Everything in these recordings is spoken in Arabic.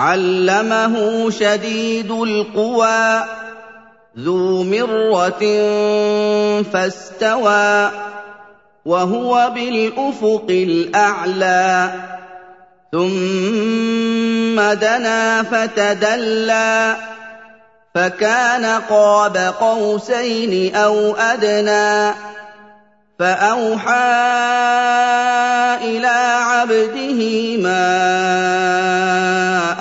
عَلَّمَهُ شَدِيدُ الْقُوَىٰ ذُو مِرَّةٍ فَاسْتَوَىٰ وَهُوَ بِالْأُفُقِ الْأَعْلَىٰ. ثُمَّ دَنَا فَتَدَلَّىٰ فَكَانَ قَابَ قَوْسَيْنِ أَوْ أَدْنَىٰ. فَأَوْحَىٰ إِلَىٰ عَبْدِهِ مَا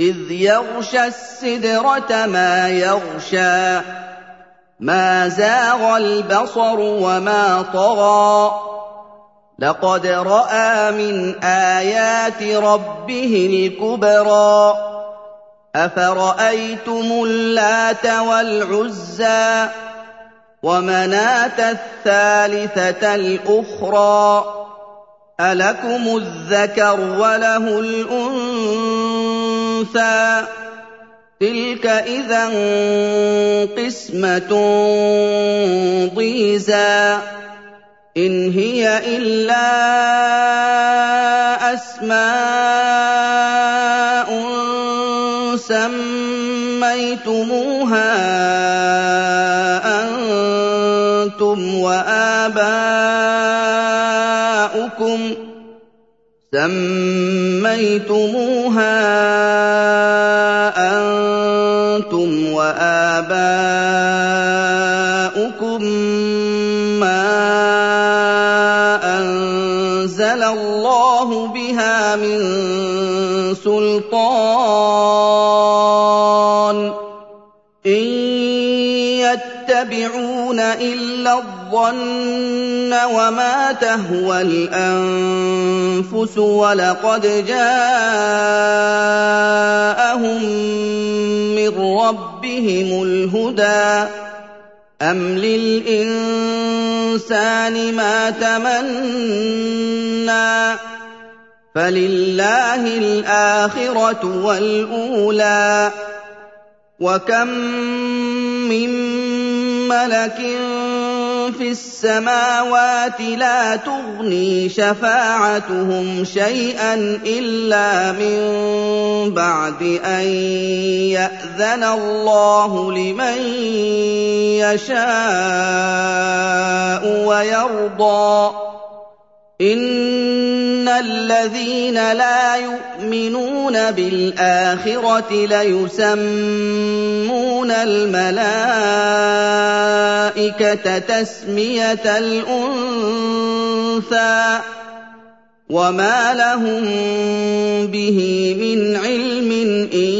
إِذْ يَغْشَى السِّدْرَةَ مَا يَغْشَىٰ مَا زَاغَ الْبَصَرُ وَمَا طَغَىٰ. لَقَدْ رَأَىٰ مِنْ آيَاتِ رَبِّهِ الْكُبْرَىٰ أَفَرَأَيْتُمُ اللَّاتَ وَالْعُزَّىٰ وَمَنَاةَ الثَّالِثَةَ الْأُخْرَىٰ؟ أَلَكُمُ الذَّكَرُ وَلَهُ الْأُنثَىٰ؟ تِلْكَ إِذًا قِسْمَةٌ ضِيزَىٰ. إِنْ هِيَ إِلَّا أَسْمَاءٌ سَمَّيْتُمُوهَا أَنتُمْ وَآبَاؤُكُم. سَمَّيْتُمُوهَا أَنتُمْ وَآبَاؤُكُم مَّا أَنزَلَ اللَّهُ بِهَا مِن سُلْطَانٍ ۚ يَتَّبِعُونَ إِلَّا الظَّنَّ وَمَا تَهْوَى الْأَنفُسُ وَلَقَدْ جَاءَهُم مِّن رَّبِّهِمُ الْهُدَىٰ. أَمْ لِلْإِنسَانِ مَا تَمَنَّىٰ؟ فَلِلَّهِ الْآخِرَةُ وَالْأُولَىٰ. وَكَم مِّن مَّلَكٍ فِي السَّمَاوَاتِ لَا تُغْنِي شَفَاعَتُهُمْ شَيْئًا إِلَّا مِن بَعْدِ أَن يَأْذَنَ اللَّهُ لِمَن يَشَاءُ وَيَرْضَىٰ. الَّذِينَ لَا يُؤْمِنُونَ بِالْآخِرَةِ لَيُسَمُّونَ الْمَلَائِكَةَ تَسْمِيَةَ الْأُنثَىٰ وَمَا لَهُم بِهِ مِنْ عِلْمٍ إِن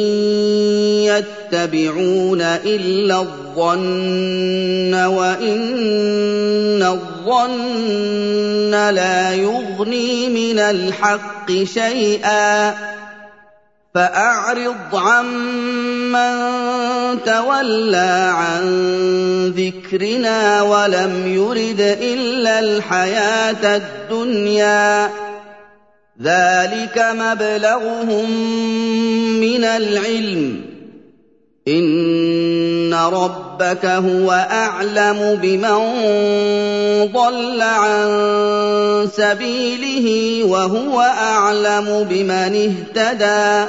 يَتَّبِعُونَ إِلَّا الظَّنَّ وَإِنَّ الظَّنَّ لَا يُغْنِي مِنَ الْحَقِّ شَيْئًا فَأَعْرِضْ عَمَّن تَوَلَّىٰ عَن ذِكْرِنَا وَلَمْ يُرِدْ إِلَّا الْحَيَاةَ الدُّنْيَا ۚ. ذَٰلِكَ مَبْلَغُهُم مِّنَ الْعِلْمِ ۚ. إِنَّ رَبَّكَ هُوَ أَعْلَمُ بِمَن ضَلَّ عَن سَبِيلِهِ وَهُوَ أَعْلَمُ بِمَنِ اهْتَدَىٰ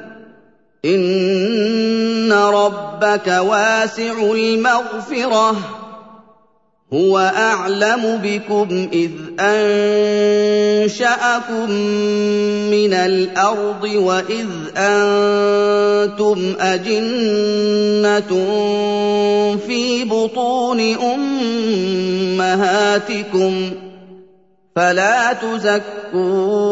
ان ربك واسع المغفره هو اعلم بكم اذ انشاكم من الأرض واذ أنتم اجنه في بطون امهاتكم فلا تزكوا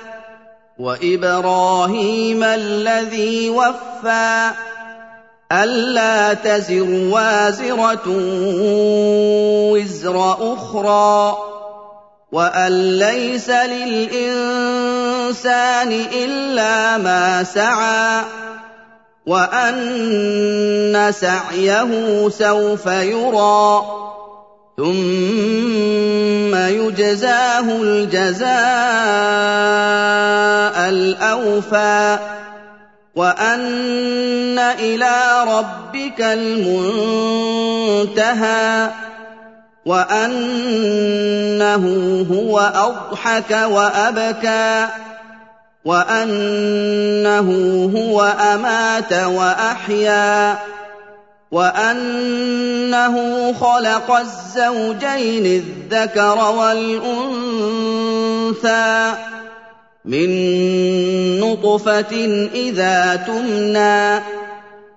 وإبراهيم الذي وفى أَلَّا تَزِرُ وَازِرَةٌ وِزْرَ أُخْرَىٰ وَأَن لَّيْسَ لِلْإِنسَانِ إِلَّا مَا سَعَىٰ وَأَنَّ سَعْيَهُ سَوْفَ يُرَىٰ ثُمَّ يُجْزَاهُ الْجَزَاءَ الْأَوْفَىٰ وَأَنَّ إِلَىٰ رَبِّكَ الْمُنتَهَىٰ وَأَنَّهُ هُوَ أَضْحَكَ وَأَبْكَىٰ وَأَنَّهُ هُوَ أَمَاتَ وَأَحْيَا وَأَنَّهُ خَلَقَ الزَّوْجَيْنِ الذَّكَرَ وَالْأُنثَىٰ مِن نُّطْفَةٍ إِذَا تُمْنَىٰ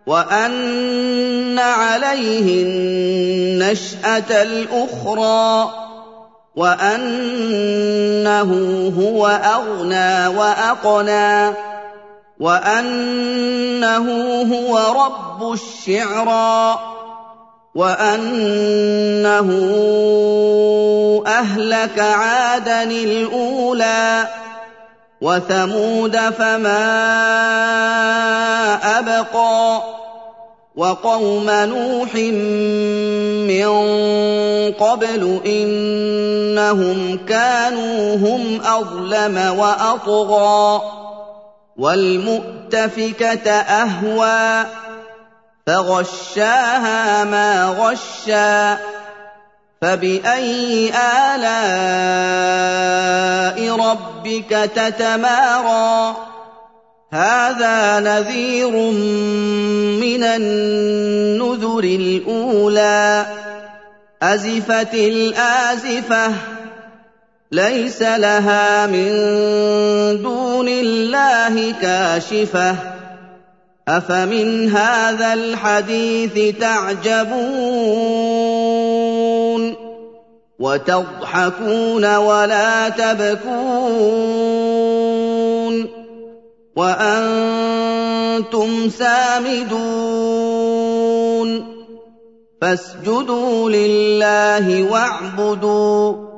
وَأَنَّ عَلَيْهِ النَّشْأَةَ الْأُخْرَىٰ وَأَنَّهُ هُوَ أَغْنَىٰ وَأَقْنَىٰ وَأَنَّهُ هُوَ رَبُّ الشِّعْرَىٰ وَأَنَّهُ أَهْلَكَ عَادًا الْأُولَىٰ وَثَمُودَ فَمَا أَبْقَىٰ وَقَوْمَ نُوحٍ مِّن قَبْلُ ۖ إِنَّهُمْ كَانُوا هُمْ أَظْلَمَ وَأَطْغَىٰ وَالْمُؤْتَفِكَةَ أَهْوَىٰ فَغَشَّاهَا مَا غَشَّىٰ فَبِأَيِّ آلَاءِ رَبِّكَ تَتَمَارَىٰ؟ هَٰذَا نَذِيرٌ مِّنَ النُّذُرِ الْأُولَىٰ أَزِفَتِ الْآزِفَةُ لَيْسَ لَهَا مِن دُونِ اللَّهِ كَاشِفَةٌ. أَفَمِنْ هَٰذَا الْحَدِيثِ تَعْجَبُونَ؟ وَتَضْحَكُونَ وَلَا تَبْكُونَ؟ وَأَنتُمْ سَامِدُونَ؟ فَاسْجُدُوا لِلَّهِ وَاعْبُدُوا